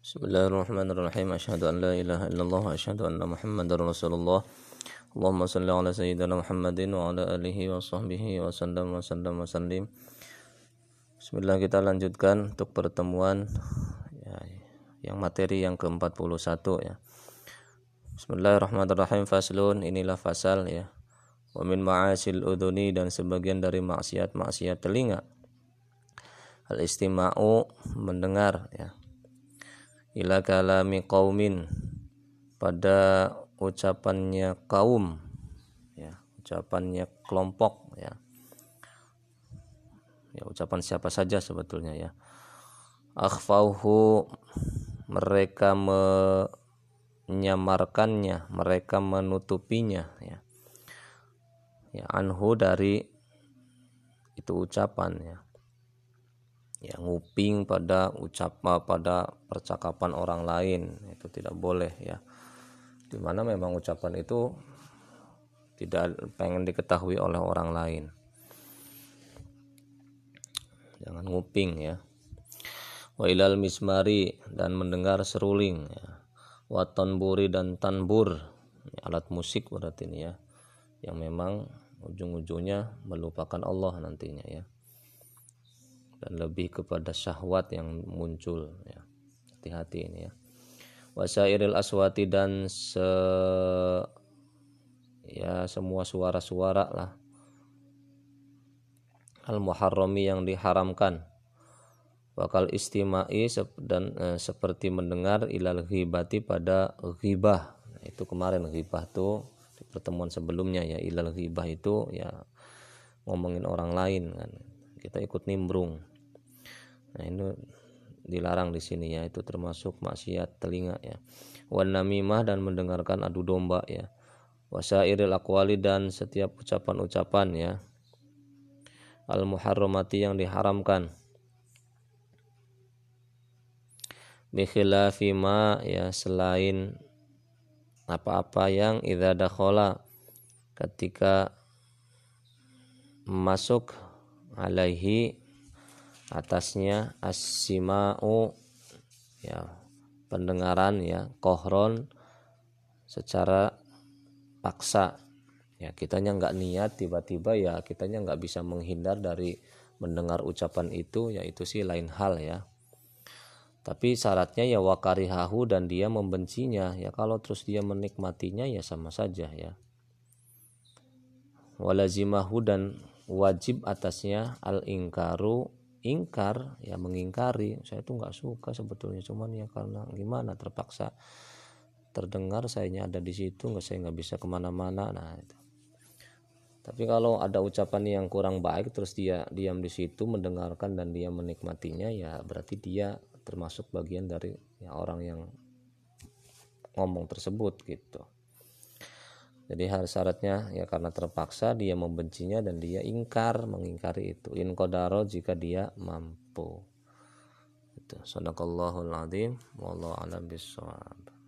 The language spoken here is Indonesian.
Bismillahirrahmanirrahim. Asyhadu an la ilaha illallah wa asyhadu anna Muhammadar Rasulullah. Allahumma salli ala sayyidina Muhammadin wa ala alihi wa sahbihi wa sallam wa sallam wa sallim. Bismillah kita lanjutkan untuk pertemuan ya, yang materi yang ke-41 ya. Bismillahirrahmanirrahim. Faslun inilah fasal ya. Wa min ma'asil udhuni dan sebagian dari maksiat-maksiat telinga. Al-istima'u mendengar ya ila kalami qaumin. Pada ucapannya kaum ya ucapannya kelompok ya. Ya ucapan siapa saja sebetulnya ya. Akhfauhu mereka menyamarkannya mereka menutupinya ya. Ya anhu dari itu ucapan ya ya nguping pada ucap pada percakapan orang lain. Itu tidak boleh ya. Di mana memang ucapan itu tidak pengen diketahui oleh orang lain. Jangan nguping ya. Wa ilal mismari dan mendengar seruling ya. Wa tanburi dan tanbur. Alat musik berarti ini ya. Yang memang ujung-ujungnya melupakan Allah nantinya ya lebih kepada syahwat yang muncul ya. Hati-hati ini ya. Wasairil aswati dan se ya semua suara-suara lah. Al muharrami yang diharamkan. Bakal istimai dan e, seperti mendengar ilal ghibati pada ghibah. Nah, itu kemarin ghibah tuh di pertemuan sebelumnya ya ilal ghibah itu ya ngomongin orang lain kan. Kita ikut nimbrung Nah, ini dilarang di sini ya, itu termasuk maksiat telinga ya. Wan namimah dan mendengarkan adu domba ya. Wasairil aqwali dan setiap ucapan-ucapan ya. Al muharramati yang diharamkan. Bikhilafi ma ya selain apa-apa yang idza dakhala ketika masuk alaihi atasnya asimau ya pendengaran ya kohron secara paksa. Ya kitanya nggak niat tiba-tiba ya kitanya nggak bisa menghindar dari mendengar ucapan itu ya itu sih lain hal ya. Tapi syaratnya ya wakarihahu dan dia membencinya ya kalau terus dia menikmatinya ya sama saja ya. Walazimahu dan wajib atasnya al ingkaru ingkar ya mengingkari. Saya itu nggak suka sebetulnya cuman ya karena gimana terpaksa terdengar sayanya ada di situ nggak saya nggak bisa ke mana-mana. Nah itu. Tapi kalau ada ucapan yang kurang baik terus dia diam di situ mendengarkan dan dia menikmatinya ya berarti dia termasuk bagian dari ya, orang yang ngomong tersebut gitu jadi hal syaratnya ya karena terpaksa dia membencinya dan dia ingkar mengingkari itu. In kodaro jika dia mampu. Itu. Sadaqallahul adzim wallahu alam bisawab.